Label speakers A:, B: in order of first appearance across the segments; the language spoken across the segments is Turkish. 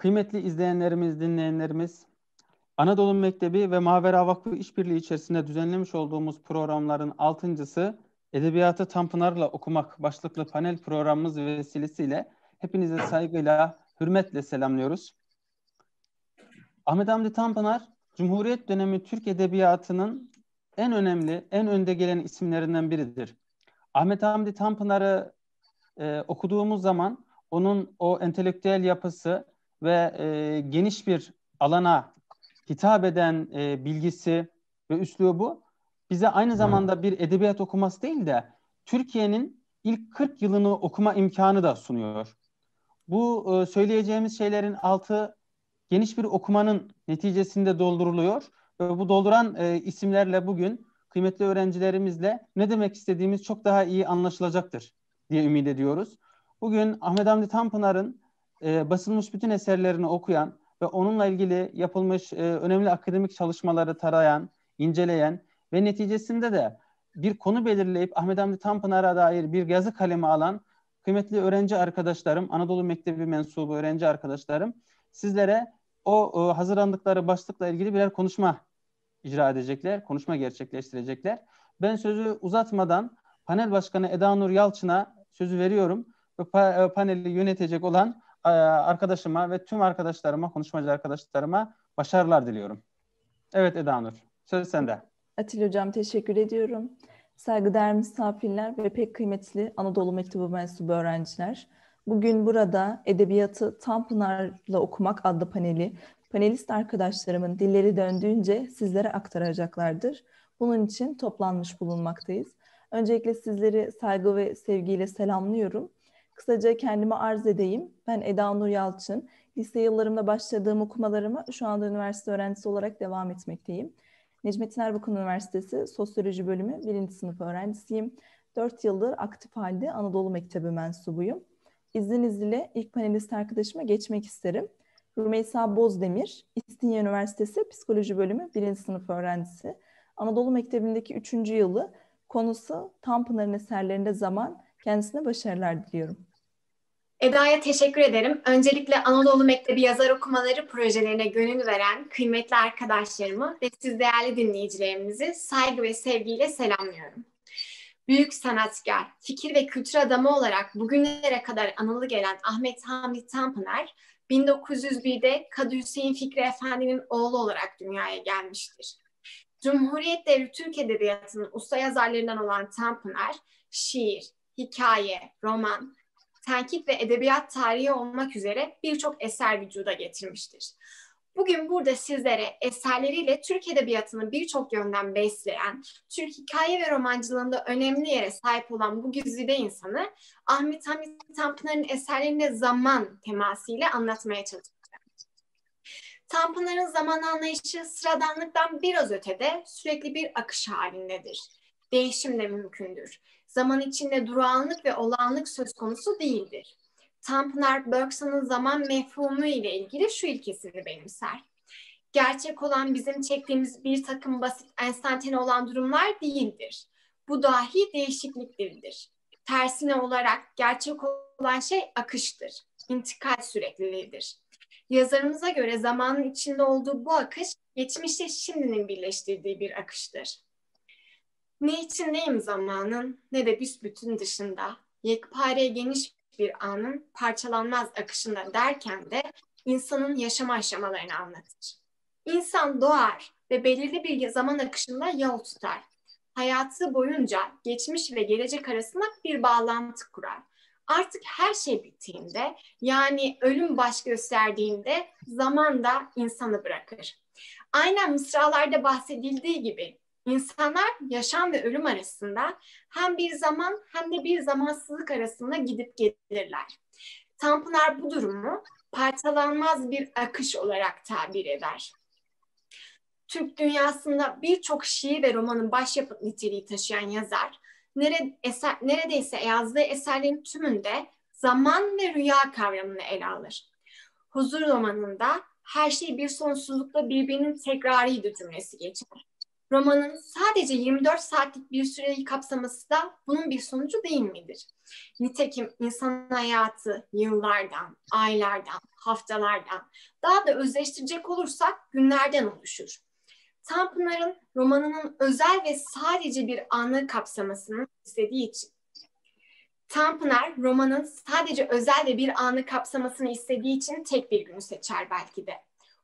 A: Kıymetli izleyenlerimiz, dinleyenlerimiz, Anadolu Mektebi ve Mavera Vakfı işbirliği içerisinde düzenlemiş olduğumuz programların altıncısı Edebiyatı Tanpınar'la okumak başlıklı panel programımız vesilesiyle hepinize saygıyla, hürmetle selamlıyoruz. Ahmet Hamdi Tanpınar, Cumhuriyet dönemi Türk Edebiyatı'nın en önemli, en önde gelen isimlerinden biridir. Ahmet Hamdi Tanpınar'ı e, okuduğumuz zaman onun o entelektüel yapısı ve e, geniş bir alana hitap eden e, bilgisi ve üslubu bize aynı zamanda bir edebiyat okuması değil de Türkiye'nin ilk 40 yılını okuma imkanı da sunuyor. Bu e, söyleyeceğimiz şeylerin altı geniş bir okumanın neticesinde dolduruluyor ve bu dolduran e, isimlerle bugün kıymetli öğrencilerimizle ne demek istediğimiz çok daha iyi anlaşılacaktır diye ümit ediyoruz. Bugün Ahmet Hamdi Tanpınar'ın e, basılmış bütün eserlerini okuyan ve onunla ilgili yapılmış e, önemli akademik çalışmaları tarayan, inceleyen ve neticesinde de bir konu belirleyip Ahmet Hamdi Tanpınar'a dair bir yazı kalemi alan kıymetli öğrenci arkadaşlarım, Anadolu Mektebi mensubu öğrenci arkadaşlarım sizlere o, o hazırlandıkları başlıkla ilgili birer konuşma icra edecekler, konuşma gerçekleştirecekler. Ben sözü uzatmadan panel başkanı Eda Nur Yalçın'a sözü veriyorum ve pa- e, paneli yönetecek olan e, arkadaşıma ve tüm arkadaşlarıma, konuşmacı arkadaşlarıma başarılar diliyorum. Evet Eda Nur, söz sende.
B: Atil Hocam teşekkür ediyorum. Saygıdeğer misafirler ve pek kıymetli Anadolu Mektebi mensubu öğrenciler. Bugün burada Edebiyatı Tanpınar'la Okumak adlı paneli panelist arkadaşlarımın dilleri döndüğünce sizlere aktaracaklardır. Bunun için toplanmış bulunmaktayız. Öncelikle sizleri saygı ve sevgiyle selamlıyorum. Kısaca kendimi arz edeyim. Ben Eda Nur Yalçın. Lise yıllarımda başladığım okumalarıma şu anda üniversite öğrencisi olarak devam etmekteyim. Necmettin Erbakan Üniversitesi Sosyoloji Bölümü 1. sınıf öğrencisiyim. 4 yıldır aktif halde Anadolu Mektebi mensubuyum. İzninizle ilk panelist arkadaşıma geçmek isterim. Rümeysa Bozdemir, İstinye Üniversitesi Psikoloji Bölümü 1. sınıf öğrencisi. Anadolu Mektebi'ndeki 3. yılı konusu Tanpınar'ın eserlerinde zaman. Kendisine başarılar diliyorum.
C: Eda'ya teşekkür ederim. Öncelikle Anadolu Mektebi yazar okumaları projelerine gönül veren kıymetli arkadaşlarımı ve siz değerli dinleyicilerimizi saygı ve sevgiyle selamlıyorum. Büyük sanatkar, fikir ve kültür adamı olarak bugünlere kadar anılı gelen Ahmet Hamdi Tanpınar, 1901'de Kadı Hüseyin Fikri Efendi'nin oğlu olarak dünyaya gelmiştir. Cumhuriyet Devri Türk Edebiyatı'nın usta yazarlarından olan Tanpınar, şiir, hikaye, roman, tenkit ve edebiyat tarihi olmak üzere birçok eser vücuda getirmiştir. Bugün burada sizlere eserleriyle Türk Edebiyatı'nı birçok yönden besleyen, Türk hikaye ve romancılığında önemli yere sahip olan bu güzide insanı Ahmet Hamit Tanpınar'ın eserlerinde zaman temasıyla anlatmaya çalışacağım. Tanpınar'ın zaman anlayışı sıradanlıktan biraz ötede sürekli bir akış halindedir. Değişim de mümkündür. Zaman içinde durağanlık ve olağanlık söz konusu değildir. Tanpınar Bergson'un zaman mefhumu ile ilgili şu ilkesini benimser. Gerçek olan bizim çektiğimiz bir takım basit enstantane olan durumlar değildir. Bu dahi değişikliklerdir. Tersine olarak gerçek olan şey akıştır. İntikal sürekliliğidir. Yazarımıza göre zamanın içinde olduğu bu akış geçmişte şimdinin birleştirdiği bir akıştır. Ne içindeyim zamanın ne de büsbütün dışında. Yekpare geniş bir anın parçalanmaz akışında derken de insanın yaşama aşamalarını anlatır. İnsan doğar ve belirli bir zaman akışında yol tutar. Hayatı boyunca geçmiş ve gelecek arasında bir bağlantı kurar. Artık her şey bittiğinde yani ölüm baş gösterdiğinde zaman da insanı bırakır. Aynen mısralarda bahsedildiği gibi İnsanlar yaşam ve ölüm arasında hem bir zaman hem de bir zamansızlık arasında gidip gelirler. Tanpınar bu durumu parçalanmaz bir akış olarak tabir eder. Türk dünyasında birçok şiir ve romanın başyapıt niteliği taşıyan yazar, neredeyse yazdığı eserlerin tümünde zaman ve rüya kavramını ele alır. Huzur romanında her şey bir sonsuzlukla birbirinin tekrarıydı cümlesi geçer. Romanın sadece 24 saatlik bir süreyi kapsaması da bunun bir sonucu değil midir? Nitekim insan hayatı yıllardan, aylardan, haftalardan, daha da özleştirecek olursak günlerden oluşur. Tanpınar'ın romanının özel ve sadece bir anı kapsamasını istediği için. Tanpınar romanın sadece özel ve bir anı kapsamasını istediği için tek bir günü seçer belki de.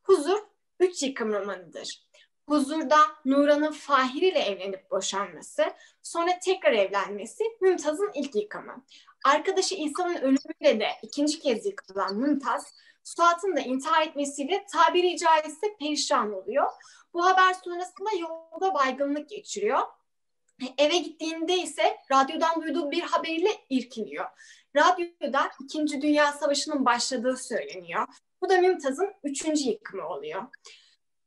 C: Huzur üç yıkım romanıdır. Huzurda Nuran'ın Fahir ile evlenip boşanması, sonra tekrar evlenmesi Mümtaz'ın ilk yıkımı. Arkadaşı İsa'nın ölümüyle de ikinci kez yıkılan Mümtaz, Suat'ın da intihar etmesiyle tabiri caizse perişan oluyor. Bu haber sonrasında yolda baygınlık geçiriyor. Eve gittiğinde ise radyodan duyduğu bir haberiyle irkiliyor. Radyoda İkinci Dünya Savaşı'nın başladığı söyleniyor. Bu da Mümtaz'ın üçüncü yıkımı oluyor.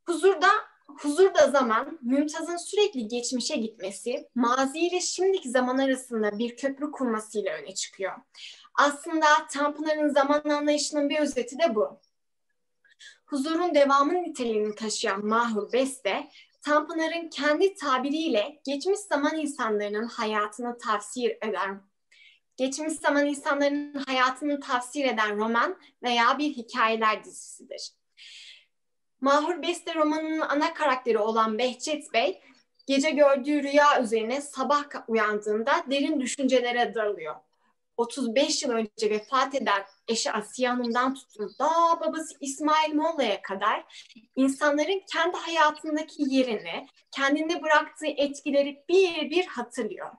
C: Huzurda Huzurda zaman, Mümtaz'ın sürekli geçmişe gitmesi, mazi ile şimdiki zaman arasında bir köprü kurmasıyla öne çıkıyor. Aslında Tanpınar'ın zaman anlayışının bir özeti de bu. Huzurun devamın niteliğini taşıyan Mahur Beste, Tanpınar'ın kendi tabiriyle geçmiş zaman insanlarının hayatını tavsiye eden geçmiş zaman insanların hayatını tavsiye eden roman veya bir hikayeler dizisidir. Mahur Beste romanının ana karakteri olan Behçet Bey, gece gördüğü rüya üzerine sabah uyandığında derin düşüncelere dalıyor. 35 yıl önce vefat eden eşi Asiye Hanım'dan tutun daha babası İsmail Molla'ya kadar insanların kendi hayatındaki yerini, kendinde bıraktığı etkileri bir bir hatırlıyor.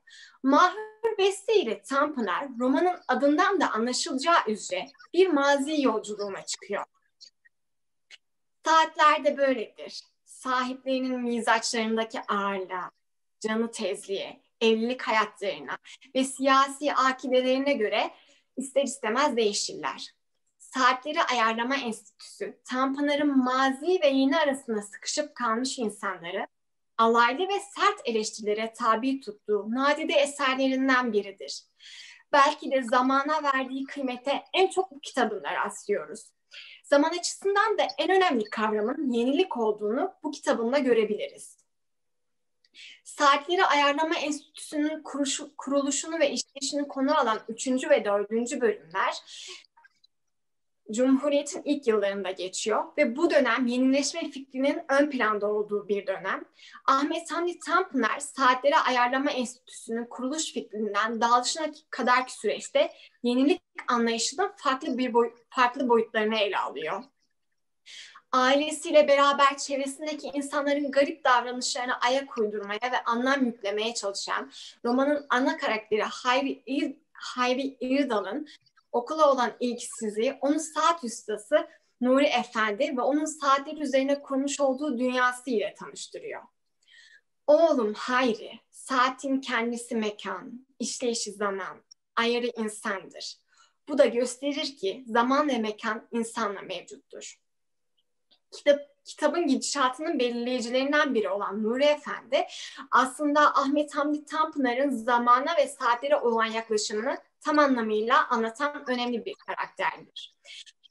C: Mahur Beste ile Tanpınar romanın adından da anlaşılacağı üzere bir mazi yolculuğuna çıkıyor. Saatler de böyledir. Sahiplerinin mizaçlarındaki ağırlığa, canı tezliğe, evlilik hayatlarına ve siyasi akidelerine göre ister istemez değişirler. Saatleri Ayarlama Enstitüsü, Tanpınar'ın mazi ve yeni arasında sıkışıp kalmış insanları alaylı ve sert eleştirilere tabi tuttuğu nadide eserlerinden biridir. Belki de zamana verdiği kıymete en çok bu kitabında rastlıyoruz. Zaman açısından da en önemli kavramın yenilik olduğunu bu kitabında görebiliriz. Saatleri Ayarlama Enstitüsü'nün kuruluşunu ve işleyişini konu alan 3. ve 4. bölümler Cumhuriyet'in ilk yıllarında geçiyor ve bu dönem yenileşme fikrinin ön planda olduğu bir dönem. Ahmet Hamdi Tanpınar Saatleri Ayarlama Enstitüsü'nün kuruluş fikrinden dağılışına kadarki süreçte yenilik anlayışının farklı bir boy farklı boyutlarını ele alıyor. Ailesiyle beraber çevresindeki insanların garip davranışlarına ayak uydurmaya ve anlam yüklemeye çalışan romanın ana karakteri Hayri, Hayri İrdal'ın okula olan ilgisizliği onun saat ustası Nuri Efendi ve onun saatler üzerine kurmuş olduğu dünyası ile tanıştırıyor. Oğlum Hayri, saatin kendisi mekan, işleyişi zaman, ayarı insandır. Bu da gösterir ki zaman ve mekan insanla mevcuttur. Kitap, kitabın gidişatının belirleyicilerinden biri olan Nuri Efendi aslında Ahmet Hamdi Tanpınar'ın zamana ve saatlere olan yaklaşımını tam anlamıyla anlatan önemli bir karakterdir.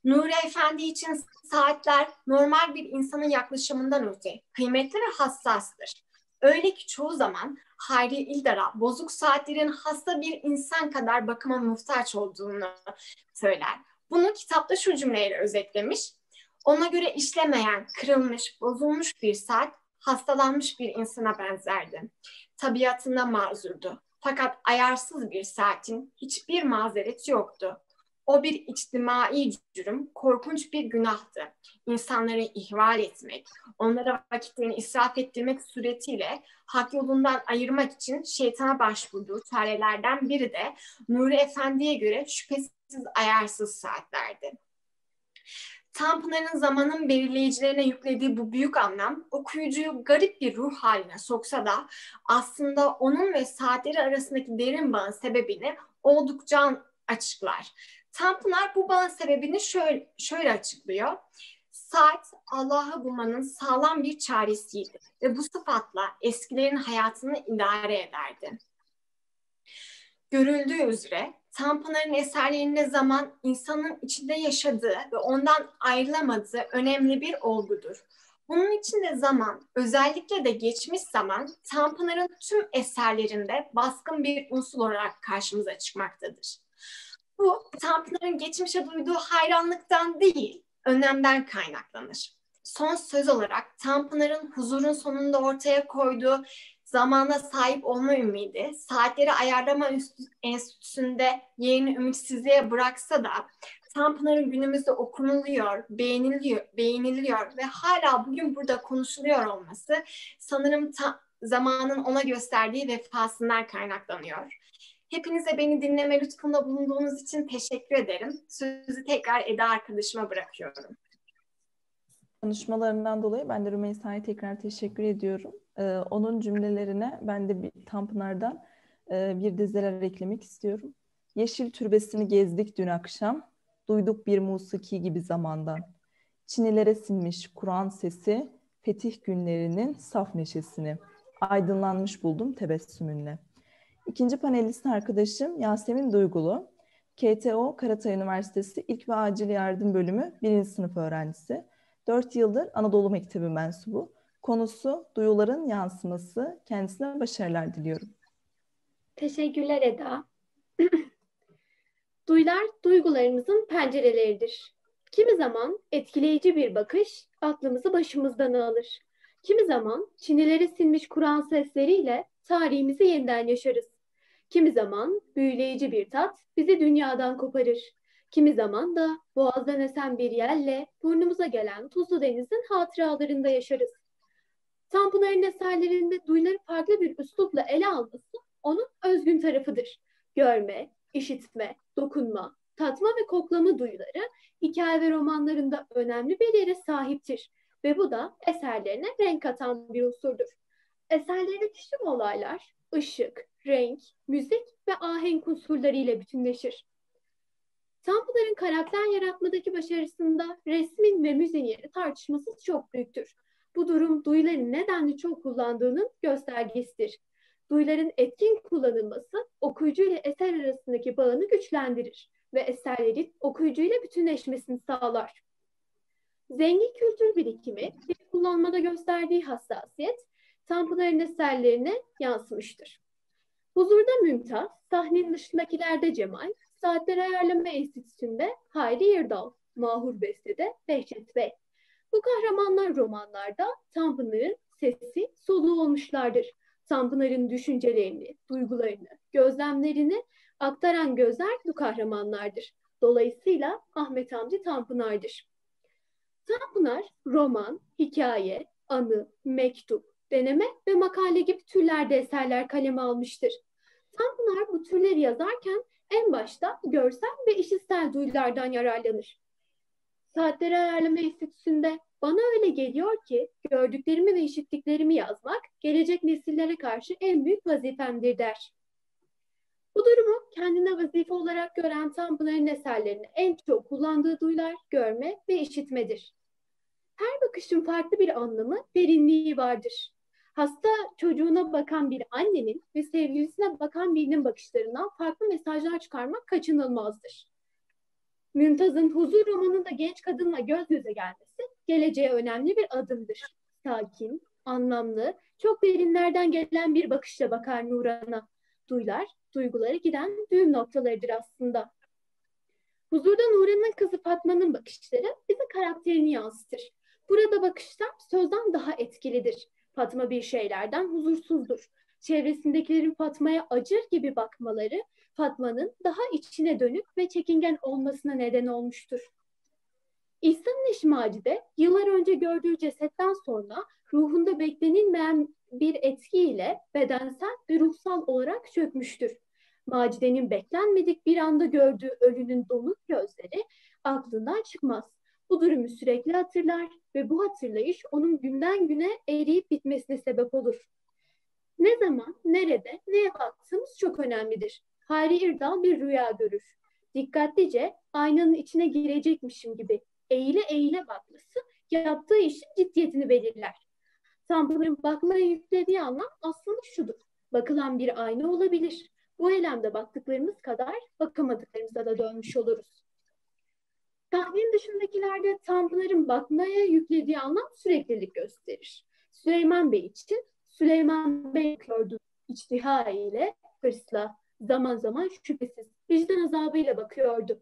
C: Nuri Efendi için saatler normal bir insanın yaklaşımından öte kıymetli ve hassastır. Öyle ki çoğu zaman Hayri İldar'a bozuk saatlerin hasta bir insan kadar bakıma muhtaç olduğunu söyler. Bunu kitapta şu cümleyle özetlemiş. Ona göre işlemeyen, kırılmış, bozulmuş bir saat hastalanmış bir insana benzerdi. Tabiatında mazurdu. Fakat ayarsız bir saatin hiçbir mazereti yoktu. O bir içtimai cürüm, korkunç bir günahtı. İnsanları ihval etmek, onlara vakitlerini israf ettirmek suretiyle hak yolundan ayırmak için şeytana başvurduğu çarelerden biri de Nuri Efendi'ye göre şüphesiz ayarsız saatlerdi. Tanpınar'ın zamanın belirleyicilerine yüklediği bu büyük anlam okuyucuyu garip bir ruh haline soksa da aslında onun ve saatleri arasındaki derin bağın sebebini oldukça açıklar. Tanpınar bu bağın sebebini şöyle, şöyle açıklıyor. Saat Allah'ı bulmanın sağlam bir çaresiydi ve bu sıfatla eskilerin hayatını idare ederdi. Görüldüğü üzere Tanpınar'ın eserlerinde zaman insanın içinde yaşadığı ve ondan ayrılamadığı önemli bir olgudur. Bunun için de zaman, özellikle de geçmiş zaman, Tanpınar'ın tüm eserlerinde baskın bir unsur olarak karşımıza çıkmaktadır. Bu Tanpınar'ın geçmişe duyduğu hayranlıktan değil, önemden kaynaklanır. Son söz olarak Tanpınar'ın huzurun sonunda ortaya koyduğu zamana sahip olma ümidi, saatleri ayarlama enstitüsünde yeğeni ümitsizliğe bıraksa da Tanpınar'ın günümüzde okunuluyor, beğeniliyor, beğeniliyor ve hala bugün burada konuşuluyor olması sanırım ta, zamanın ona gösterdiği vefasından kaynaklanıyor. Hepinize beni dinleme lütfunda bulunduğunuz için teşekkür ederim. Sözü tekrar Eda arkadaşıma bırakıyorum.
B: Konuşmalarından dolayı ben de Rümeysa'ya tekrar teşekkür ediyorum. Ee, onun cümlelerine ben de bir Tanpınar'dan e, bir dizeler eklemek istiyorum. Yeşil türbesini gezdik dün akşam, duyduk bir musiki gibi zamandan. Çinilere sinmiş Kur'an sesi, fetih günlerinin saf neşesini. Aydınlanmış buldum tebessümünle. İkinci panelist arkadaşım Yasemin Duygulu. KTO Karatay Üniversitesi İlk ve Acil Yardım Bölümü birinci sınıf öğrencisi. Dört yıldır Anadolu Mektebi mensubu. Konusu duyuların yansıması. Kendisine başarılar diliyorum.
D: Teşekkürler Eda. Duyular duygularımızın pencereleridir. Kimi zaman etkileyici bir bakış aklımızı başımızdan alır. Kimi zaman çinileri sinmiş Kur'an sesleriyle tarihimizi yeniden yaşarız. Kimi zaman büyüleyici bir tat bizi dünyadan koparır. Kimi zaman da boğazdan esen bir yelle burnumuza gelen tuzlu denizin hatıralarında yaşarız. Tanpınar'ın eserlerinde duyuları farklı bir üslupla ele alması onun özgün tarafıdır. Görme, işitme, dokunma, tatma ve koklama duyuları hikaye ve romanlarında önemli bir yere sahiptir ve bu da eserlerine renk katan bir unsurdur. Eserlerinde tüm olaylar, ışık, renk, müzik ve ahenk unsurları ile bütünleşir. Tanpınar'ın karakter yaratmadaki başarısında resmin ve müziğin yeri tartışmasız çok büyüktür. Bu durum duyuların nedenli çok kullandığının göstergesidir. Duyuların etkin kullanılması okuyucu ile eser arasındaki bağını güçlendirir ve eserlerin okuyucuyla bütünleşmesini sağlar. Zengin kültür birikimi ve kullanmada gösterdiği hassasiyet Tanpınar'ın eserlerine yansımıştır. Huzurda Mümtaz, sahnenin dışındakilerde Cemal, Saatler Ayarlama Enstitüsü'nde Hayri Yırdal, Mahur Beste'de Behçet Bey. Bu kahramanlar romanlarda Tanpınar'ın sesi, soluğu olmuşlardır. Tanpınar'ın düşüncelerini, duygularını, gözlemlerini aktaran gözler bu kahramanlardır. Dolayısıyla Ahmet Hamdi Tanpınar'dır. Tanpınar, roman, hikaye, anı, mektup, deneme ve makale gibi türlerde eserler kaleme almıştır. Tanpınar bu türleri yazarken en başta görsel ve işitsel duyulardan yararlanır. Saatleri Ayarlama Enstitüsü'nde bana öyle geliyor ki gördüklerimi ve işittiklerimi yazmak gelecek nesillere karşı en büyük vazifemdir der. Bu durumu kendine vazife olarak gören Tanpınar'ın eserlerinde en çok kullandığı duyular görme ve işitmedir. Her bakışın farklı bir anlamı, derinliği vardır. Hasta çocuğuna bakan bir annenin ve sevgilisine bakan birinin bakışlarından farklı mesajlar çıkarmak kaçınılmazdır. Mümtaz'ın huzur romanında genç kadınla göz göze gelmesi geleceğe önemli bir adımdır. Sakin, anlamlı, çok derinlerden gelen bir bakışla bakar Nuran'a. Duylar, duyguları giden düğüm noktalarıdır aslında. Huzurda Nuran'ın kızı Fatma'nın bakışları bize karakterini yansıtır. Burada bakışlar sözden daha etkilidir. Fatma bir şeylerden huzursuzdur. Çevresindekilerin Fatma'ya acır gibi bakmaları Fatma'nın daha içine dönük ve çekingen olmasına neden olmuştur. İhsan'ın eşi Macide yıllar önce gördüğü cesetten sonra ruhunda beklenilmeyen bir etkiyle bedensel ve ruhsal olarak çökmüştür. Macide'nin beklenmedik bir anda gördüğü ölünün donuk gözleri aklından çıkmaz. Bu durumu sürekli hatırlar ve bu hatırlayış onun günden güne eriyip bitmesine sebep olur. Ne zaman, nerede, neye baktığımız çok önemlidir. Hayri İrdal bir rüya görür. Dikkatlice aynanın içine girecekmişim gibi eğile eğile bakması yaptığı işin ciddiyetini belirler. Tanpınar'ın bakmaya yüklediği anlam aslında şudur. Bakılan bir ayna olabilir. Bu elemde baktıklarımız kadar bakamadıklarımıza da dönmüş oluruz. Sahnenin dışındakilerde Tanpınar'ın bakmaya yüklediği anlam süreklilik gösterir. Süleyman Bey için Süleyman Bey gördüğü içtiha ile hırsla, Zaman zaman şüphesiz vicdan azabıyla bakıyordu.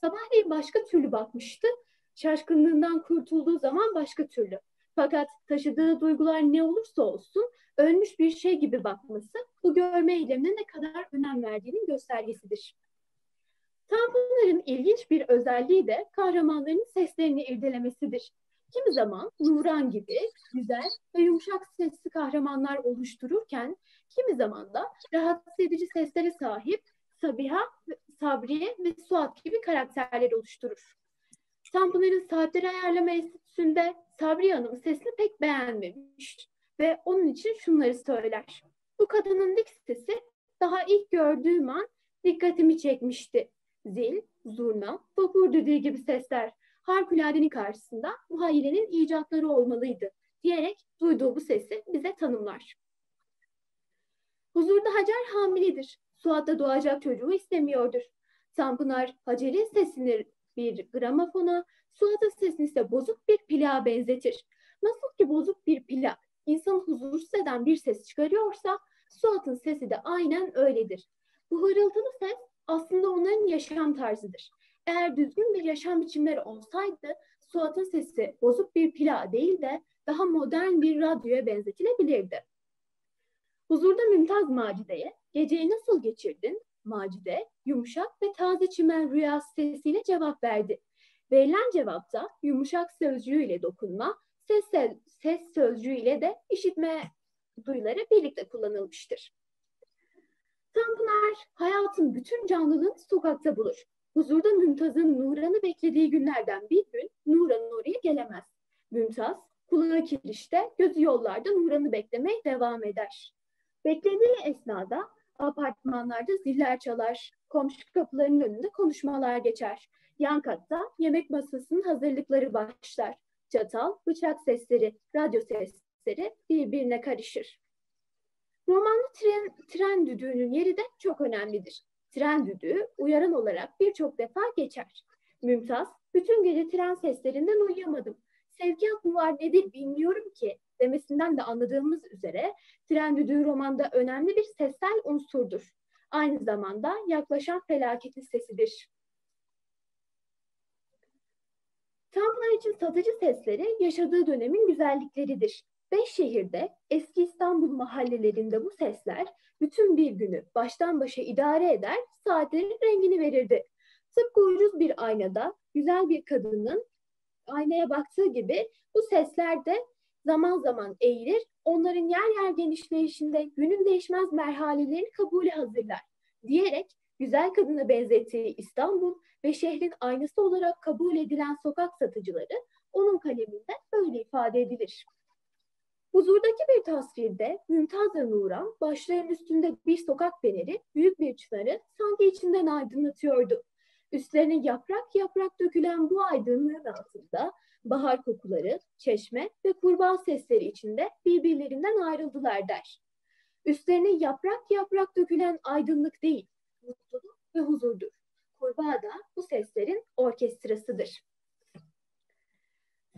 D: Sabahleyin başka türlü bakmıştı. Şaşkınlığından kurtulduğu zaman başka türlü. Fakat taşıdığı duygular ne olursa olsun ölmüş bir şey gibi bakması bu görme eylemine ne kadar önem verdiğinin göstergesidir. Tanpınar'ın ilginç bir özelliği de kahramanların seslerini irdelemesidir. Kimi zaman Nuran gibi güzel ve yumuşak sesli kahramanlar oluştururken kimi zaman da rahatsız edici seslere sahip Sabiha, Sabriye ve Suat gibi karakterler oluşturur. Tanpınar'ın saatleri ayarlama enstitüsünde Sabriye Hanım sesini pek beğenmemiş ve onun için şunları söyler. Bu kadının dik sesi daha ilk gördüğüm an dikkatimi çekmişti. Zil, zurna, vapur düdüğü gibi sesler harikuladenin karşısında muhayyilenin icatları olmalıydı diyerek duyduğu bu sesi bize tanımlar. Huzurda Hacer hamiledir. Suat'ta doğacak çocuğu istemiyordur. Tanpınar Hacer'in sesini bir gramofona, Suat'ın sesini ise bozuk bir plağa benzetir. Nasıl ki bozuk bir plak insanı huzursuz eden bir ses çıkarıyorsa Suat'ın sesi de aynen öyledir. Bu hırıltılı ses aslında onların yaşam tarzıdır. Eğer düzgün bir yaşam biçimleri olsaydı Suat'ın sesi bozuk bir plağa değil de daha modern bir radyoya benzetilebilirdi. Huzurda Mümtaz Macide'ye geceyi nasıl geçirdin? Macide yumuşak ve taze çimen rüyası sesiyle cevap verdi. Verilen cevapta yumuşak sözcüğüyle dokunma, ses, ses sözcüğüyle de işitme duyuları birlikte kullanılmıştır. Tanpınar hayatın bütün canlılığını sokakta bulur. Huzurda Mümtaz'ın Nuran'ı beklediği günlerden bir gün Nuran oraya gelemez. Mümtaz kulağı kirişte, gözü yollarda Nuran'ı beklemeye devam eder. Beklediği esnada apartmanlarda ziller çalar, komşu kapılarının önünde konuşmalar geçer. Yan katta yemek masasının hazırlıkları başlar. Çatal, bıçak sesleri, radyo sesleri birbirine karışır. Romanda tren, tren düdüğünün yeri de çok önemlidir. Tren düdüğü uyaran olarak birçok defa geçer. Mümtaz, bütün gece tren seslerinden uyuyamadım. Sevkiyat mı var nedir bilmiyorum ki demesinden de anladığımız üzere tren düdüğü romanda önemli bir sessel unsurdur. Aynı zamanda yaklaşan felaketin sesidir. Tanpınar için satıcı sesleri yaşadığı dönemin güzellikleridir. Beş şehirde eski İstanbul mahallelerinde bu sesler bütün bir günü baştan başa idare eder, saatlerin rengini verirdi. Tıpkı ucuz bir aynada güzel bir kadının aynaya baktığı gibi bu sesler de zaman zaman eğilir, onların yer yer genişleyişinde günün değişmez merhalelerini kabule hazırlar diyerek güzel kadına benzettiği İstanbul ve şehrin aynası olarak kabul edilen sokak satıcıları onun kaleminde böyle ifade edilir. Huzurdaki bir tasvirde Mümtaz ve Nuran başlarının üstünde bir sokak feneri büyük bir çınarı sanki içinden aydınlatıyordu. Üstlerine yaprak yaprak dökülen bu aydınlığın altında bahar kokuları, çeşme ve kurbağa sesleri içinde birbirlerinden ayrıldılar der. Üstlerine yaprak yaprak dökülen aydınlık değil, mutluluk ve huzurdur. Kurbağa da bu seslerin orkestrasıdır.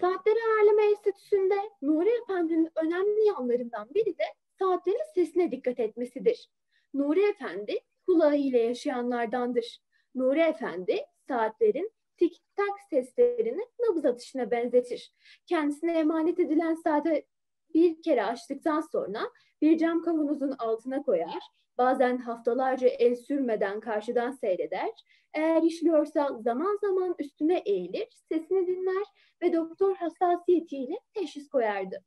D: Saatleri Ayarlama Enstitüsü'nde Nuri Efendi'nin önemli yanlarından biri de saatlerin sesine dikkat etmesidir. Nuri Efendi kulağı ile yaşayanlardandır. Nuri Efendi saatlerin tik tak seslerini nabız atışına benzetir. Kendisine emanet edilen saate bir kere açtıktan sonra bir cam kavanozun altına koyar, bazen haftalarca el sürmeden karşıdan seyreder, eğer işliyorsa zaman zaman üstüne eğilir, sesini dinler ve doktor hassasiyetiyle teşhis koyardı.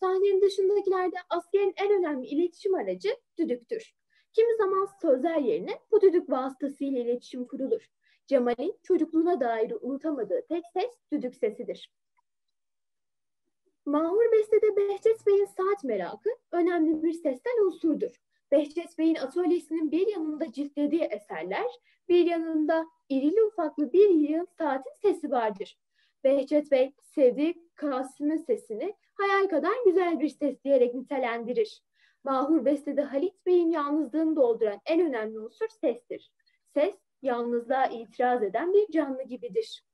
D: Sahnenin dışındakilerde askerin en önemli iletişim aracı düdüktür. Kimi zaman sözler yerine bu düdük vasıtasıyla iletişim kurulur. Cemal'in çocukluğuna dair unutamadığı tek ses düdük sesidir. Mahur Beste'de Behçet Bey'in saat merakı önemli bir seslen unsurdur. Behçet Bey'in atölyesinin bir yanında ciltlediği eserler, bir yanında irili ufaklı bir yığın saatin sesi vardır. Behçet Bey sevdiği Kasım'ın sesini hayal kadar güzel bir ses diyerek nitelendirir. Mahur Beste'de Halit Bey'in yalnızlığını dolduran en önemli unsur sestir. Ses, yalnızlığa itiraz eden bir canlı gibidir.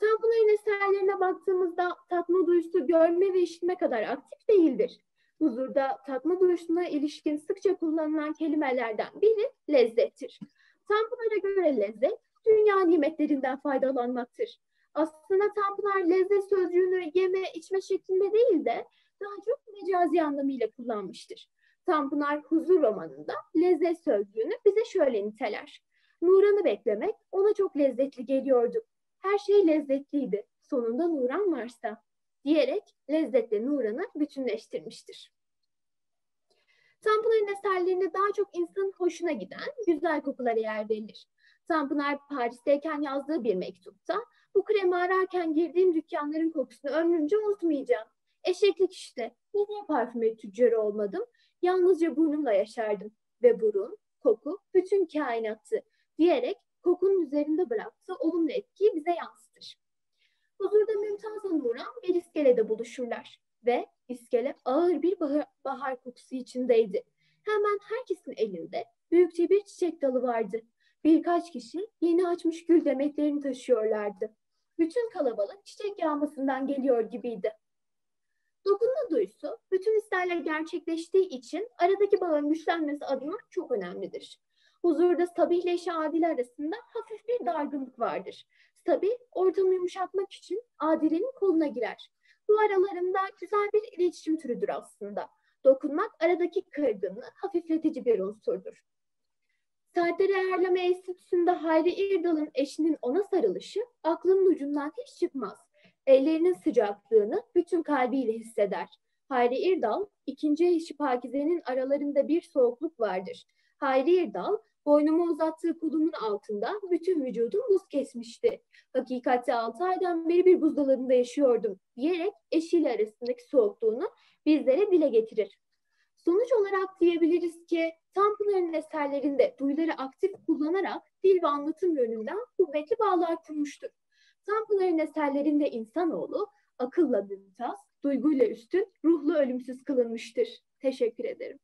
D: Tanpınar'ın eserlerine baktığımızda tatma duyusu görme ve işitme kadar aktif değildir. Huzurda tatma duyusuna ilişkin sıkça kullanılan kelimelerden biri lezzettir. Tanpınar'a göre lezzet, dünya nimetlerinden faydalanmaktır. Aslında Tanpınar lezzet sözcüğünü yeme, içme şeklinde değil de daha çok mecazi anlamıyla kullanmıştır. Tanpınar Huzur romanında lezzet sözcüğünü bize şöyle niteler. Nuran'ı beklemek ona çok lezzetli geliyordu. Her şey lezzetliydi. Sonunda Nuran varsa diyerek lezzetle Nuran'ı bütünleştirmiştir. Tanpınar'ın eserlerinde daha çok insanın hoşuna giden güzel kokulara yer verilir. Tanpınar Paris'teyken yazdığı bir mektupta bu kremi ararken girdiğim dükkanların kokusunu ömrümce unutmayacağım. Eşeklik işte. Ne diye parfümeri tüccarı olmadım? Yalnızca burnumla yaşardım. Ve burun, koku, bütün kainattı diyerek kokunun üzerinde bıraktığı olumlu etkiyi bize yansıtır. Huzurda Mümtaz'la Nuran bir iskelede buluşurlar ve iskele ağır bir bahar, bahar kokusu içindeydi. Hemen herkesin elinde büyükçe bir çiçek dalı vardı. Birkaç kişi yeni açmış gül demetlerini taşıyorlardı. Bütün kalabalık çiçek yağmasından geliyor gibiydi. Dokunma duyusu bütün isterler gerçekleştiği için aradaki bağın güçlenmesi adına çok önemlidir. Huzurda Sabih ile Şadile arasında hafif bir dargınlık vardır. Sabih ortamı yumuşatmak için Adile'nin koluna girer. Bu aralarında güzel bir iletişim türüdür aslında. Dokunmak aradaki kırgınlığı hafifletici bir unsurdur. Serdar Erleme Enstitüsü'nde Hayri İrdal'ın eşinin ona sarılışı aklının ucundan hiç çıkmaz. Ellerinin sıcaklığını bütün kalbiyle hisseder. Hayri İrdal, ikinci eşi Pakize'nin aralarında bir soğukluk vardır. Hayri İrdal, boynumu uzattığı kolumun altında bütün vücudum buz kesmişti. Hakikatte altı aydan beri bir buzdolabında yaşıyordum diyerek eşiyle arasındaki soğukluğunu bizlere dile getirir. Sonuç olarak diyebiliriz ki Tanpınar'ın eserlerinde duyuları aktif kullanarak dil ve anlatım yönünden kuvvetli bağlar kurmuştur. Tanpınar'ın eserlerinde insanoğlu akılla mümtaz, duyguyla üstün, ruhlu ölümsüz kılınmıştır. Teşekkür ederim.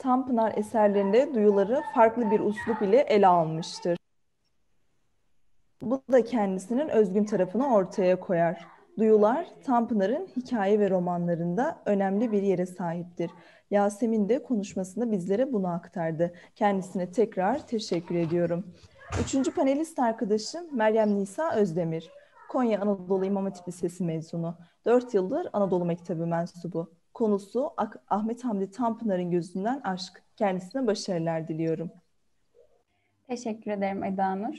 B: Tanpınar eserlerinde duyuları farklı bir uslup ile ele almıştır. Bu da kendisinin özgün tarafını ortaya koyar. Duyular Tanpınar'ın hikaye ve romanlarında önemli bir yere sahiptir. Yasemin de konuşmasında bizlere bunu aktardı. Kendisine tekrar teşekkür ediyorum. Üçüncü panelist arkadaşım Meryem Nisa Özdemir. Konya Anadolu İmam Hatip Lisesi mezunu. Dört yıldır Anadolu Mektebi mensubu. Konusu Ahmet Hamdi Tanpınar'ın gözünden aşk. Kendisine başarılar diliyorum.
E: Teşekkür ederim Eda Nur.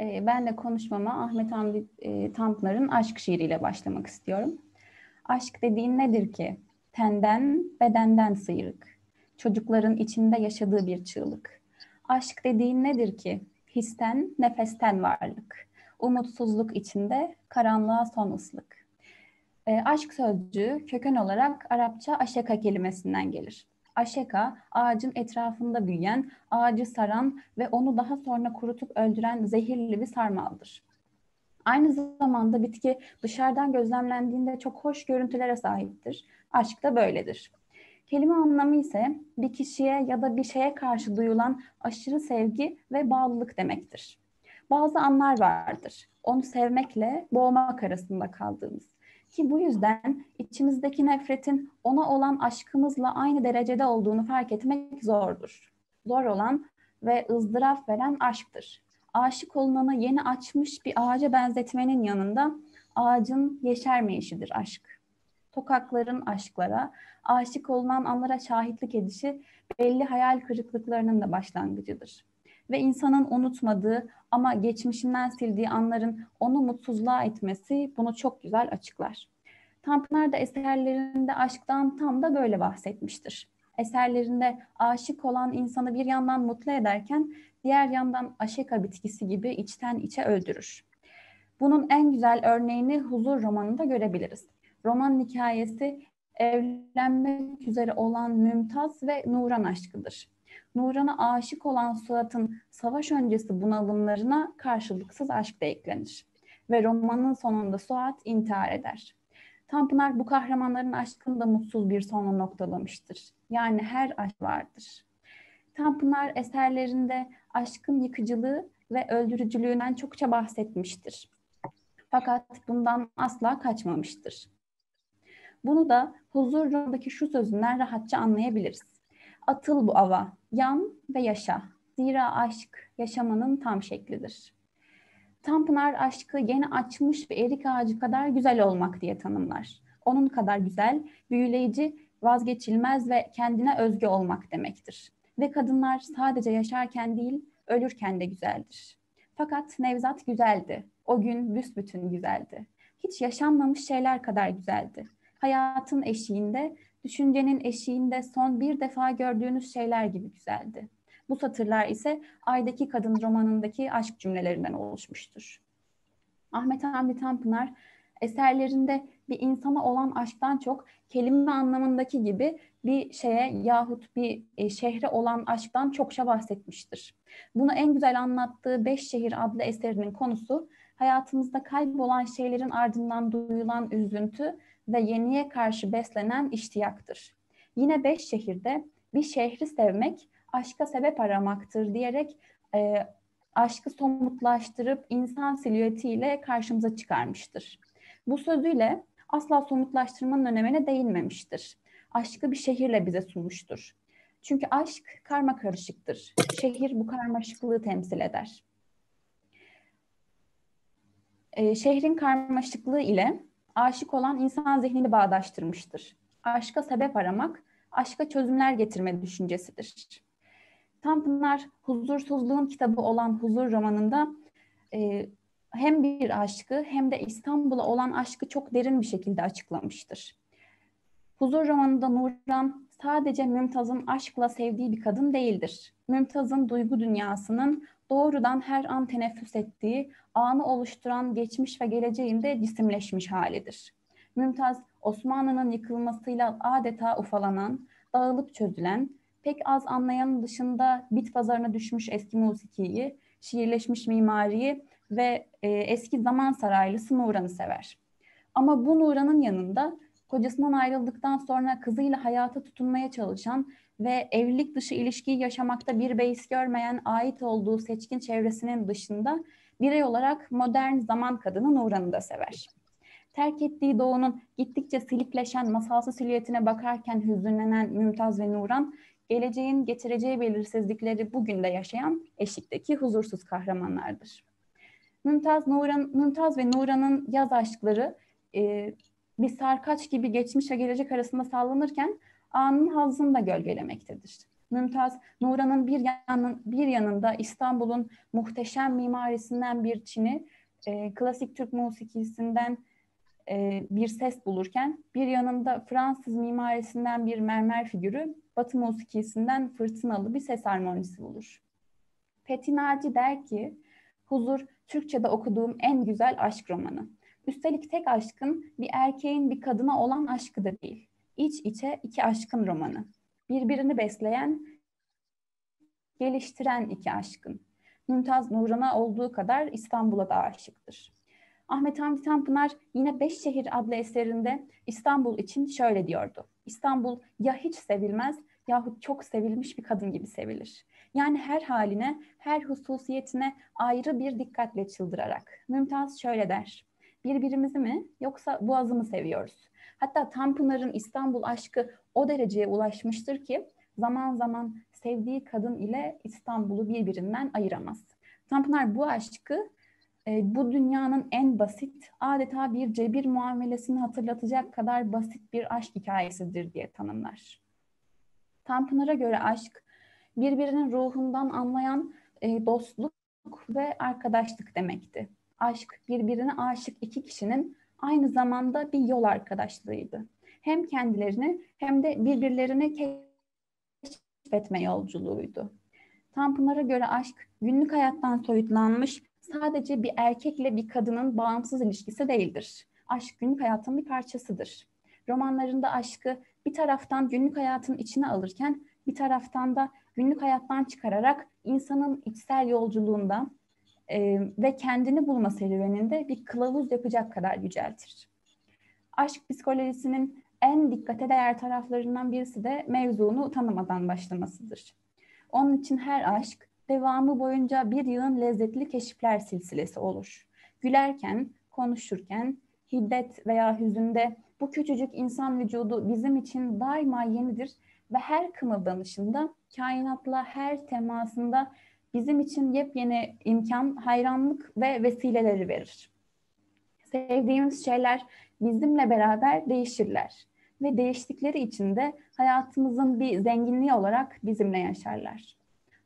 E: Ee, ben de konuşmama Ahmet Hamdi e, Tanpınar'ın aşk şiiriyle başlamak istiyorum. Aşk dediğin nedir ki? Tenden, bedenden sıyrık. Çocukların içinde yaşadığı bir çığlık. Aşk dediğin nedir ki? Histen, nefesten varlık. Umutsuzluk içinde karanlığa son ıslık. E, aşk sözcüğü köken olarak Arapça aşeka kelimesinden gelir. Aşeka, ağacın etrafında büyüyen, ağacı saran ve onu daha sonra kurutup öldüren zehirli bir sarmaldır. Aynı zamanda bitki dışarıdan gözlemlendiğinde çok hoş görüntülere sahiptir. Aşk da böyledir. Kelime anlamı ise bir kişiye ya da bir şeye karşı duyulan aşırı sevgi ve bağlılık demektir. Bazı anlar vardır. Onu sevmekle boğmak arasında kaldığımız. Ki bu yüzden içimizdeki nefretin ona olan aşkımızla aynı derecede olduğunu fark etmek zordur. Zor olan ve ızdıraf veren aşktır. Aşık olunanı yeni açmış bir ağaca benzetmenin yanında ağacın yeşermeyişidir aşk. Tokakların aşklara, aşık olunan anlara şahitlik edişi belli hayal kırıklıklarının da başlangıcıdır. Ve insanın unutmadığı ama geçmişinden sildiği anların onu mutsuzluğa etmesi bunu çok güzel açıklar. Tanpınar da eserlerinde aşktan tam da böyle bahsetmiştir. Eserlerinde aşık olan insanı bir yandan mutlu ederken diğer yandan aşeka bitkisi gibi içten içe öldürür. Bunun en güzel örneğini Huzur romanında görebiliriz. Romanın hikayesi evlenmek üzere olan Mümtaz ve Nuran aşkıdır. Nuran'a aşık olan Suat'ın savaş öncesi bunalımlarına karşılıksız aşk da eklenir. Ve romanın sonunda Suat intihar eder. Tanpınar bu kahramanların aşkını da mutsuz bir sonla noktalamıştır. Yani her aşk vardır. Tanpınar eserlerinde aşkın yıkıcılığı ve öldürücülüğünden çokça bahsetmiştir. Fakat bundan asla kaçmamıştır. Bunu da huzur şu sözünden rahatça anlayabiliriz. Atıl bu ava, yan ve yaşa. Zira aşk yaşamanın tam şeklidir. Tanpınar aşkı yeni açmış bir erik ağacı kadar güzel olmak diye tanımlar. Onun kadar güzel, büyüleyici, vazgeçilmez ve kendine özgü olmak demektir. Ve kadınlar sadece yaşarken değil, ölürken de güzeldir. Fakat Nevzat güzeldi. O gün büsbütün güzeldi. Hiç yaşanmamış şeyler kadar güzeldi. Hayatın eşiğinde, düşüncenin eşiğinde son bir defa gördüğünüz şeyler gibi güzeldi. Bu satırlar ise Ay'daki Kadın romanındaki aşk cümlelerinden oluşmuştur. Ahmet Hamdi Tanpınar eserlerinde bir insana olan aşktan çok kelime anlamındaki gibi bir şeye yahut bir e, şehre olan aşktan çokça bahsetmiştir. Bunu en güzel anlattığı Beş Şehir adlı eserinin konusu hayatımızda kaybolan şeylerin ardından duyulan üzüntü ve yeniye karşı beslenen iştiyaktır. Yine Beş Şehir'de bir şehri sevmek aşka sebep aramaktır diyerek e, aşkı somutlaştırıp insan silüetiyle karşımıza çıkarmıştır. Bu sözüyle asla somutlaştırmanın önemine değinmemiştir. Aşkı bir şehirle bize sunmuştur. Çünkü aşk karma karışıktır. Şehir bu karmaşıklığı temsil eder. Ee, şehrin karmaşıklığı ile aşık olan insan zihnini bağdaştırmıştır. Aşka sebep aramak, aşka çözümler getirme düşüncesidir. Tanpınar Huzursuzluğun kitabı olan Huzur romanında e, hem bir aşkı hem de İstanbul'a olan aşkı çok derin bir şekilde açıklamıştır. Huzur romanında Nurhan sadece Mümtaz'ın aşkla sevdiği bir kadın değildir. Mümtaz'ın duygu dünyasının doğrudan her an teneffüs ettiği, anı oluşturan geçmiş ve geleceğinde cisimleşmiş halidir. Mümtaz, Osmanlı'nın yıkılmasıyla adeta ufalanan, dağılıp çözülen, pek az anlayanın dışında bit pazarına düşmüş eski musikiyi, şiirleşmiş mimariyi ve e, eski zaman saraylısı Nuran'ı sever. Ama bu Nuran'ın yanında kocasından ayrıldıktan sonra kızıyla hayata tutunmaya çalışan ve evlilik dışı ilişkiyi yaşamakta bir beis görmeyen ait olduğu seçkin çevresinin dışında birey olarak modern zaman kadını Nuran'ı da sever. Terk ettiği doğunun gittikçe silikleşen masalsı silüetine bakarken hüzünlenen Mümtaz ve Nuran, geleceğin getireceği belirsizlikleri bugün de yaşayan eşikteki huzursuz kahramanlardır. Mümtaz, Nuran, Mümtaz ve Nuran'ın yaz aşkları e, bir sarkaç gibi geçmiş ve gelecek arasında sallanırken anın hazını da gölgelemektedir. Mümtaz, Nuran'ın bir, yanın, bir yanında İstanbul'un muhteşem mimarisinden bir çini, e, klasik Türk musikisinden e, bir ses bulurken, bir yanında Fransız mimarisinden bir mermer figürü, Batı musikisinden fırtınalı bir ses harmonisi bulur. Fethi Naci der ki, Huzur, Türkçe'de okuduğum en güzel aşk romanı. Üstelik tek aşkın bir erkeğin bir kadına olan aşkı da değil. İç içe iki aşkın romanı. Birbirini besleyen, geliştiren iki aşkın. Mümtaz Nuran'a olduğu kadar İstanbul'a da aşıktır. Ahmet Hamdi Tanpınar yine Beş Şehir adlı eserinde İstanbul için şöyle diyordu. İstanbul ya hiç sevilmez yahut çok sevilmiş bir kadın gibi sevilir. Yani her haline, her hususiyetine ayrı bir dikkatle çıldırarak. Mümtaz şöyle der. Birbirimizi mi yoksa boğazı mı seviyoruz? Hatta Tanpınar'ın İstanbul aşkı o dereceye ulaşmıştır ki zaman zaman sevdiği kadın ile İstanbul'u birbirinden ayıramaz. Tanpınar bu aşkı e, bu dünyanın en basit, adeta bir cebir muamelesini hatırlatacak kadar basit bir aşk hikayesidir diye tanımlar. Tanpınar'a göre aşk, birbirinin ruhundan anlayan e, dostluk ve arkadaşlık demekti. Aşk, birbirine aşık iki kişinin aynı zamanda bir yol arkadaşlığıydı. Hem kendilerini hem de birbirlerini keşfetme yolculuğuydu. Tanpınar'a göre aşk günlük hayattan soyutlanmış sadece bir erkekle bir kadının bağımsız ilişkisi değildir. Aşk günlük hayatın bir parçasıdır. Romanlarında aşkı bir taraftan günlük hayatın içine alırken bir taraftan da günlük hayattan çıkararak insanın içsel yolculuğunda e, ve kendini bulma serüveninde bir kılavuz yapacak kadar yüceltir. Aşk psikolojisinin en dikkate değer taraflarından birisi de mevzunu tanımadan başlamasıdır. Onun için her aşk devamı boyunca bir yığın lezzetli keşifler silsilesi olur. Gülerken, konuşurken, hiddet veya hüzünde bu küçücük insan vücudu bizim için daima yenidir ve her kımıldanışında, kainatla her temasında bizim için yepyeni imkan, hayranlık ve vesileleri verir. Sevdiğimiz şeyler bizimle beraber değişirler ve değiştikleri için de hayatımızın bir zenginliği olarak bizimle yaşarlar.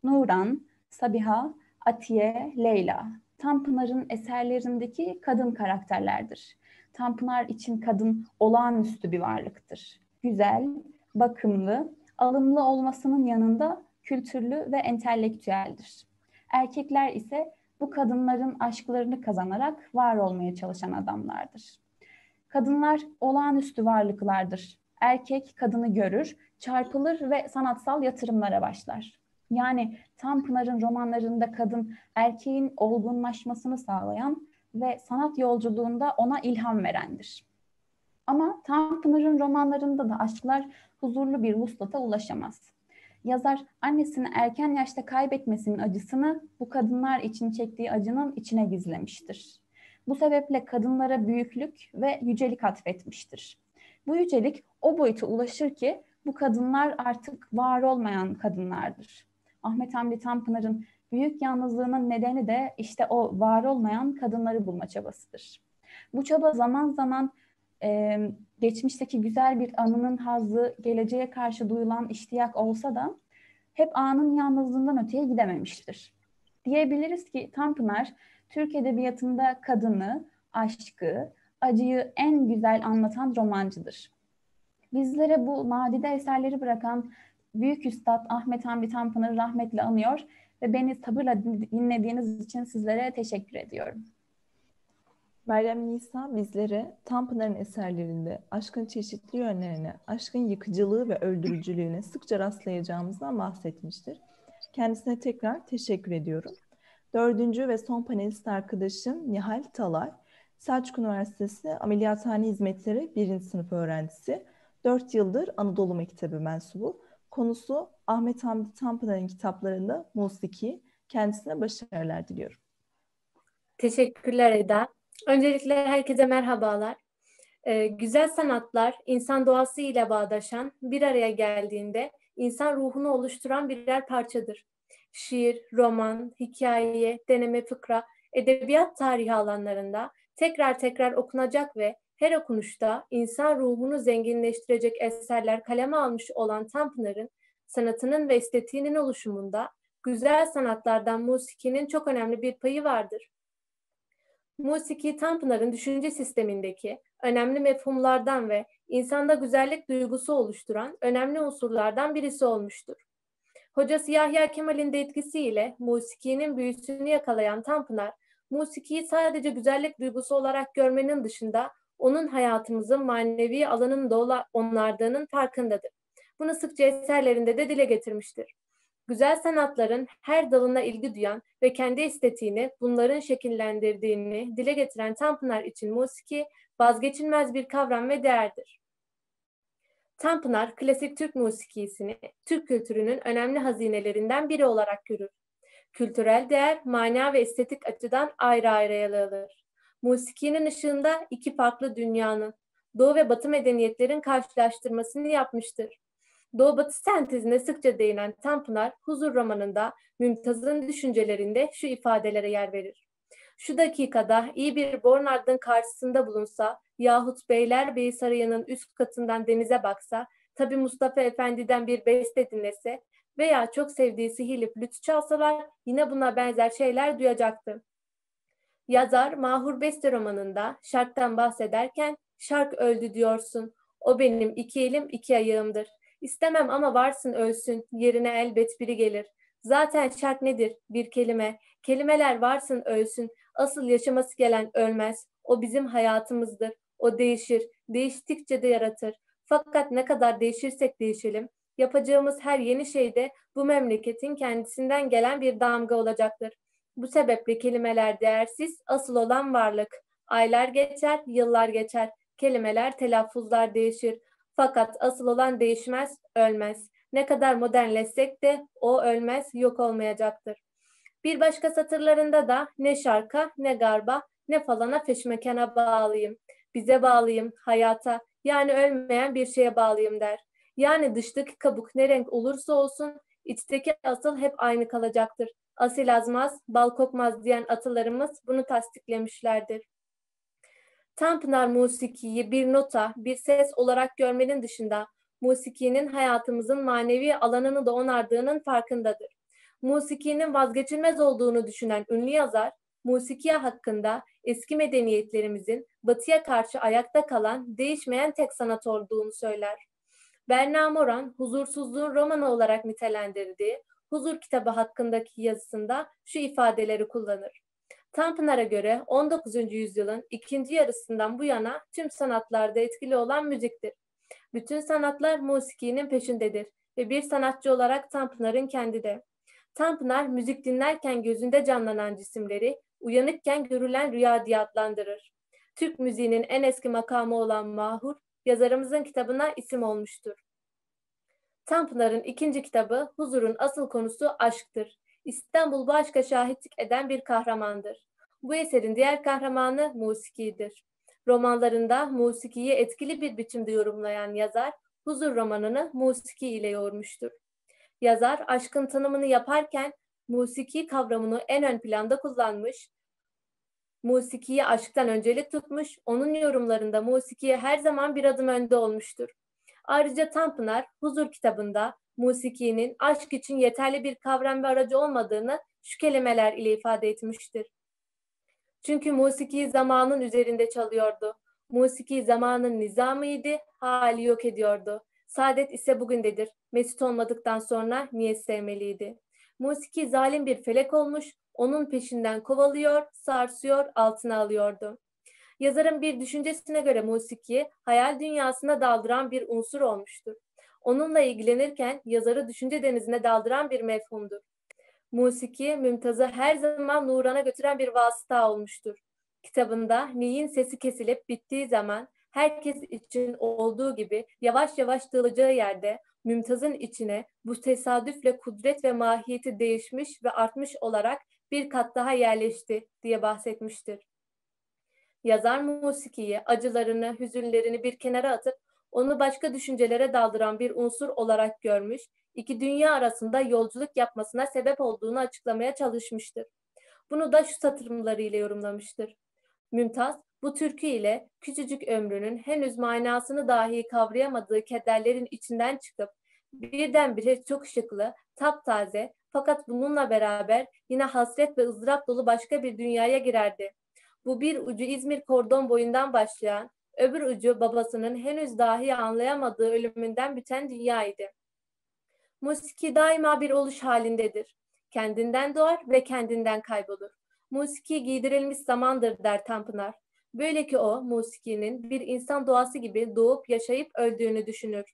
E: Nuran, Sabiha, Atiye, Leyla, Tanpınar'ın eserlerindeki kadın karakterlerdir. Tanpınar için kadın olağanüstü bir varlıktır. Güzel, bakımlı, alımlı olmasının yanında kültürlü ve entelektüeldir. Erkekler ise bu kadınların aşklarını kazanarak var olmaya çalışan adamlardır. Kadınlar olağanüstü varlıklardır. Erkek kadını görür, çarpılır ve sanatsal yatırımlara başlar. Yani Tanpınar'ın romanlarında kadın erkeğin olgunlaşmasını sağlayan ve sanat yolculuğunda ona ilham verendir. Ama Tanpınar'ın romanlarında da aşklar huzurlu bir vuslata ulaşamaz. Yazar annesini erken yaşta kaybetmesinin acısını bu kadınlar için çektiği acının içine gizlemiştir. Bu sebeple kadınlara büyüklük ve yücelik atfetmiştir. Bu yücelik o boyuta ulaşır ki bu kadınlar artık var olmayan kadınlardır. Ahmet Hamdi Tanpınar'ın büyük yalnızlığının nedeni de işte o var olmayan kadınları bulma çabasıdır. Bu çaba zaman zaman e, geçmişteki güzel bir anının hazzı, geleceğe karşı duyulan iştiyak olsa da hep anın yalnızlığından öteye gidememiştir. Diyebiliriz ki Tanpınar, Türk Edebiyatı'nda kadını, aşkı, acıyı en güzel anlatan romancıdır. Bizlere bu nadide eserleri bırakan Büyük Üstad Ahmet Hamdi Tanpınar'ı rahmetle anıyor ve beni sabırla dinlediğiniz için sizlere teşekkür ediyorum.
B: Meryem Nisa bizlere Tanpınar'ın eserlerinde aşkın çeşitli yönlerine, aşkın yıkıcılığı ve öldürücülüğüne sıkça rastlayacağımızdan bahsetmiştir. Kendisine tekrar teşekkür ediyorum. Dördüncü ve son panelist arkadaşım Nihal Talay, Selçuk Üniversitesi Ameliyathane Hizmetleri 1. sınıf öğrencisi. 4 yıldır Anadolu Mektebi mensubu. Konusu Ahmet Hamdi Tanpınar'ın kitaplarında musiki. Kendisine başarılar diliyorum.
F: Teşekkürler Eda. Öncelikle herkese merhabalar. Ee, güzel sanatlar insan doğası ile bağdaşan, bir araya geldiğinde insan ruhunu oluşturan birer parçadır. Şiir, roman, hikaye, deneme fıkra, edebiyat tarihi alanlarında tekrar tekrar okunacak ve her okunuşta insan ruhunu zenginleştirecek eserler kaleme almış olan Tanpınar'ın sanatının ve estetiğinin oluşumunda güzel sanatlardan musikinin çok önemli bir payı vardır. Musiki Tanpınar'ın düşünce sistemindeki önemli mefhumlardan ve insanda güzellik duygusu oluşturan önemli unsurlardan birisi olmuştur. Hocası Yahya Kemal'in de etkisiyle musikinin büyüsünü yakalayan Tanpınar, musikiyi sadece güzellik duygusu olarak görmenin dışında onun hayatımızın manevi alanının da onlardığının farkındadır. Bunu sıkça eserlerinde de dile getirmiştir. Güzel sanatların her dalına ilgi duyan ve kendi estetiğini bunların şekillendirdiğini dile getiren Tanpınar için musiki vazgeçilmez bir kavram ve değerdir. Tanpınar, klasik Türk musikisini Türk kültürünün önemli hazinelerinden biri olarak görür. Kültürel değer, mana ve estetik açıdan ayrı ayrı ele alır. Musikinin ışığında iki farklı dünyanın, Doğu ve Batı medeniyetlerin karşılaştırmasını yapmıştır. Doğu Batı sentezine sıkça değinen Tanpınar, Huzur romanında Mümtaz'ın düşüncelerinde şu ifadelere yer verir. Şu dakikada iyi bir Bornard'ın karşısında bulunsa yahut Beylerbeyi Sarayı'nın üst katından denize baksa, tabi Mustafa Efendi'den bir beste dinlese veya çok sevdiği sihirli flüt çalsalar yine buna benzer şeyler duyacaktı. Yazar Mahur Beste romanında şarktan bahsederken şark öldü diyorsun. O benim iki elim iki ayağımdır. İstemem ama varsın ölsün, yerine elbet biri gelir. Zaten şart nedir? Bir kelime. Kelimeler varsın ölsün, asıl yaşaması gelen ölmez. O bizim hayatımızdır. O değişir, değiştikçe de yaratır. Fakat ne kadar değişirsek değişelim, yapacağımız her yeni şeyde bu memleketin kendisinden gelen bir damga olacaktır. Bu sebeple kelimeler değersiz, asıl olan varlık. Aylar geçer, yıllar geçer. Kelimeler, telaffuzlar değişir. Fakat asıl olan değişmez, ölmez. Ne kadar modernleşsek de o ölmez, yok olmayacaktır. Bir başka satırlarında da ne şarka, ne garba, ne falana feşmekana bağlıyım. Bize bağlıyım, hayata, yani ölmeyen bir şeye bağlıyım der. Yani dıştaki kabuk ne renk olursa olsun, içteki asıl hep aynı kalacaktır. Asil azmaz, bal kokmaz diyen atalarımız bunu tasdiklemişlerdir. Tanpınar musikiyi bir nota, bir ses olarak görmenin dışında musikinin hayatımızın manevi alanını da onardığının farkındadır. Musikinin vazgeçilmez olduğunu düşünen ünlü yazar, musikiye hakkında eski medeniyetlerimizin batıya karşı ayakta kalan, değişmeyen tek sanat olduğunu söyler. Berna Moran, huzursuzluğun romanı olarak nitelendirdiği Huzur kitabı hakkındaki yazısında şu ifadeleri kullanır. Tanpınar'a göre 19. yüzyılın ikinci yarısından bu yana tüm sanatlarda etkili olan müziktir. Bütün sanatlar musikinin peşindedir ve bir sanatçı olarak Tanpınar'ın kendi de. Tanpınar müzik dinlerken gözünde canlanan cisimleri uyanıkken görülen rüya diye adlandırır. Türk müziğinin en eski makamı olan Mahur, yazarımızın kitabına isim olmuştur. Tanpınar'ın ikinci kitabı Huzur'un asıl konusu aşktır. İstanbul bu aşka şahitlik eden bir kahramandır. Bu eserin diğer kahramanı musikidir. Romanlarında musikiyi etkili bir biçimde yorumlayan yazar, Huzur romanını musiki ile yoğurmuştur. Yazar aşkın tanımını yaparken musiki kavramını en ön planda kullanmış, musikiyi aşktan öncelik tutmuş, onun yorumlarında musikiye her zaman bir adım önde olmuştur. Ayrıca Tanpınar Huzur kitabında musikinin aşk için yeterli bir kavram ve aracı olmadığını şu kelimeler ile ifade etmiştir. Çünkü musiki zamanın üzerinde çalıyordu. Musiki zamanın nizamıydı, hali yok ediyordu. Saadet ise bugündedir. Mesut olmadıktan sonra niye sevmeliydi? Musiki zalim bir felek olmuş, onun peşinden kovalıyor, sarsıyor, altına alıyordu. Yazarın bir düşüncesine göre musiki hayal dünyasına daldıran bir unsur olmuştur. Onunla ilgilenirken yazarı düşünce denizine daldıran bir mefhumdur. Musiki Mümtaz'ı her zaman Nuran'a götüren bir vasıta olmuştur. Kitabında Ni'nin sesi kesilip bittiği zaman herkes için olduğu gibi yavaş yavaş dağılacağı yerde Mümtaz'ın içine bu tesadüfle kudret ve mahiyeti değişmiş ve artmış olarak bir kat daha yerleşti diye bahsetmiştir. Yazar musikiyi, acılarını, hüzünlerini bir kenara atıp onu başka düşüncelere daldıran bir unsur olarak görmüş, iki dünya arasında yolculuk yapmasına sebep olduğunu açıklamaya çalışmıştır. Bunu da şu satırlarıyla yorumlamıştır. Mümtaz, bu türkü ile küçücük ömrünün henüz manasını dahi kavrayamadığı kederlerin içinden çıkıp birdenbire çok şıklı, taptaze fakat bununla beraber yine hasret ve ızdırap dolu başka bir dünyaya girerdi. Bu bir ucu İzmir kordon boyundan başlayan, öbür ucu babasının henüz dahi anlayamadığı ölümünden biten dünyaydı. Musiki daima bir oluş halindedir. Kendinden doğar ve kendinden kaybolur. Musiki giydirilmiş zamandır der Tanpınar. Böyle ki o musikinin bir insan doğası gibi doğup yaşayıp öldüğünü düşünür.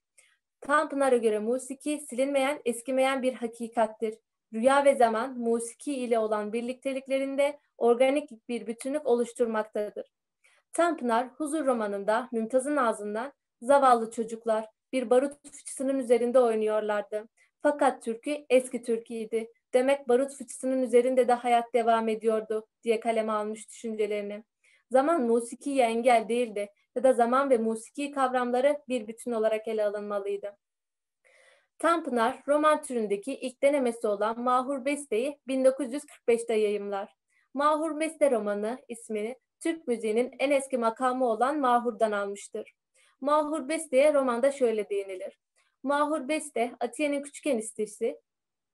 F: Tanpınar'a göre musiki silinmeyen, eskimeyen bir hakikattir. Rüya ve zaman musiki ile olan birlikteliklerinde organik bir bütünlük oluşturmaktadır. Tanpınar Huzur romanında Mümtaz'ın ağzından zavallı çocuklar bir barut fıçısının üzerinde oynuyorlardı. Fakat türkü eski türküydi. Demek barut fıçısının üzerinde de hayat devam ediyordu diye kaleme almış düşüncelerini. Zaman musikiye engel değildi ya da zaman ve musiki kavramları bir bütün olarak ele alınmalıydı. Tanpınar, roman türündeki ilk denemesi olan Mahur Beste'yi 1945'te yayımlar. Mahur Beste romanı ismini Türk müziğinin en eski makamı olan Mahur'dan almıştır. Mahur Beste'ye romanda şöyle değinilir. Mahur Beste, Atiye'nin küçük eniştesi,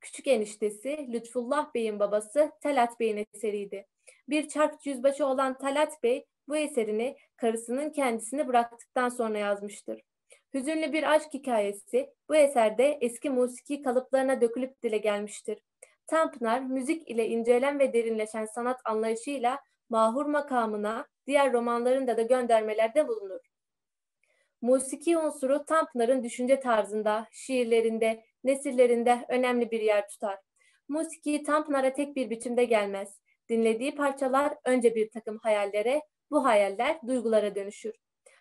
F: küçük eniştesi Lütfullah Bey'in babası Talat Bey'in eseriydi. Bir çark yüzbaşı olan Talat Bey bu eserini karısının kendisini bıraktıktan sonra yazmıştır. Hüzünlü bir aşk hikayesi bu eserde eski musiki kalıplarına dökülüp dile gelmiştir. Tanpınar müzik ile incelen ve derinleşen sanat anlayışıyla mahur makamına diğer romanlarında da göndermelerde bulunur. Musiki unsuru Tanpınar'ın düşünce tarzında, şiirlerinde, nesillerinde önemli bir yer tutar. Musiki Tanpınar'a tek bir biçimde gelmez. Dinlediği parçalar önce bir takım hayallere, bu hayaller duygulara dönüşür.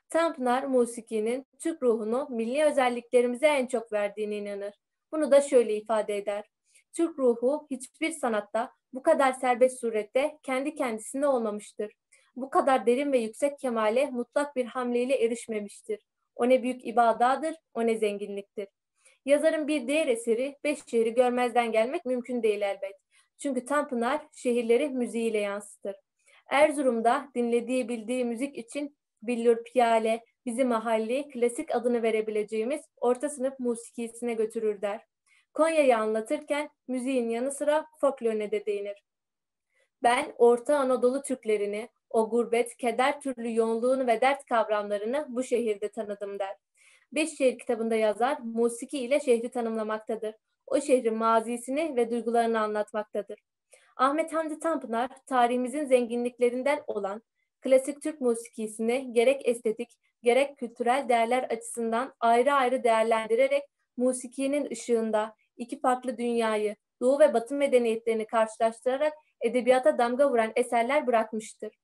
F: Tanpınar musikinin Türk ruhunu milli özelliklerimize en çok verdiğine inanır. Bunu da şöyle ifade eder. Türk ruhu hiçbir sanatta bu kadar serbest surette kendi kendisinde olmamıştır. bu kadar derin ve yüksek kemale mutlak bir hamleyle erişmemiştir. O ne büyük ibadadır, o ne zenginliktir. Yazarın bir diğer eseri beş şehri görmezden gelmek mümkün değil elbet. Çünkü Tanpınar şehirleri müziğiyle yansıtır. Erzurum'da dinlediği bildiği müzik için billur piyale, bizi mahalli, klasik adını verebileceğimiz orta sınıf musikisine götürür der. Konya'yı anlatırken müziğin yanı sıra folklorine de değinir. Ben Orta Anadolu Türklerini, o gurbet, keder türlü yoğunluğunu ve dert kavramlarını bu şehirde tanıdım der. Beş şehir kitabında yazar, musiki ile şehri tanımlamaktadır. O şehrin mazisini ve duygularını anlatmaktadır. Ahmet Hamdi Tanpınar, tarihimizin zenginliklerinden olan klasik Türk musikisini gerek estetik, gerek kültürel değerler açısından ayrı ayrı değerlendirerek musikinin ışığında iki farklı dünyayı, Doğu ve Batı medeniyetlerini karşılaştırarak edebiyata damga vuran eserler bırakmıştır.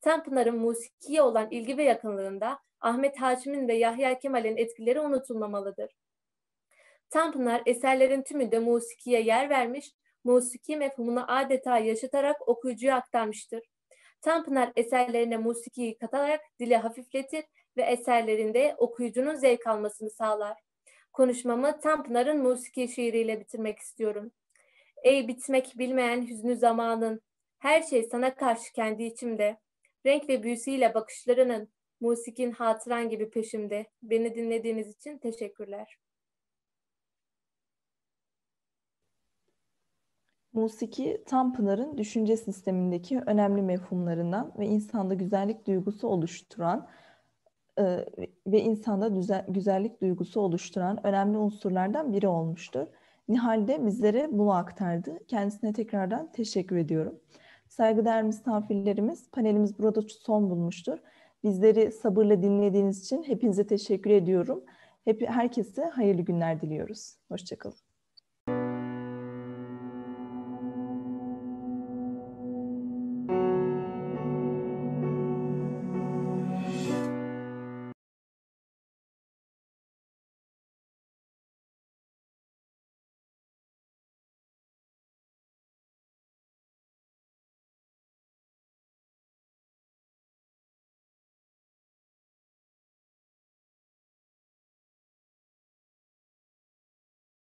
F: Tanpınar'ın musikiye olan ilgi ve yakınlığında Ahmet Haşim'in ve Yahya Kemal'in etkileri unutulmamalıdır. Tanpınar eserlerin tümünde musikiye yer vermiş, musiki mefhumunu adeta yaşatarak okuyucuya aktarmıştır. Tanpınar eserlerine musikiyi katarak dili hafifletir ve eserlerinde okuyucunun zevk almasını sağlar. Konuşmamı Tanpınar'ın musiki şiiriyle bitirmek istiyorum. Ey bitmek bilmeyen hüznü zamanın, her şey sana karşı kendi içimde. Renk ve büyüsüyle bakışlarının, musikin hatıran gibi peşimde. Beni dinlediğiniz için teşekkürler.
B: Musiki, Tanpınar'ın düşünce sistemindeki önemli mefhumlarından ve insanda güzellik duygusu oluşturan e, ve insanda güzellik duygusu oluşturan önemli unsurlardan biri olmuştur. Nihal de bizlere bunu aktardı. Kendisine tekrardan teşekkür ediyorum. Saygıdeğer misafirlerimiz, panelimiz burada son bulmuştur. Bizleri sabırla dinlediğiniz için hepinize teşekkür ediyorum. Hep herkese hayırlı günler diliyoruz. Hoşçakalın.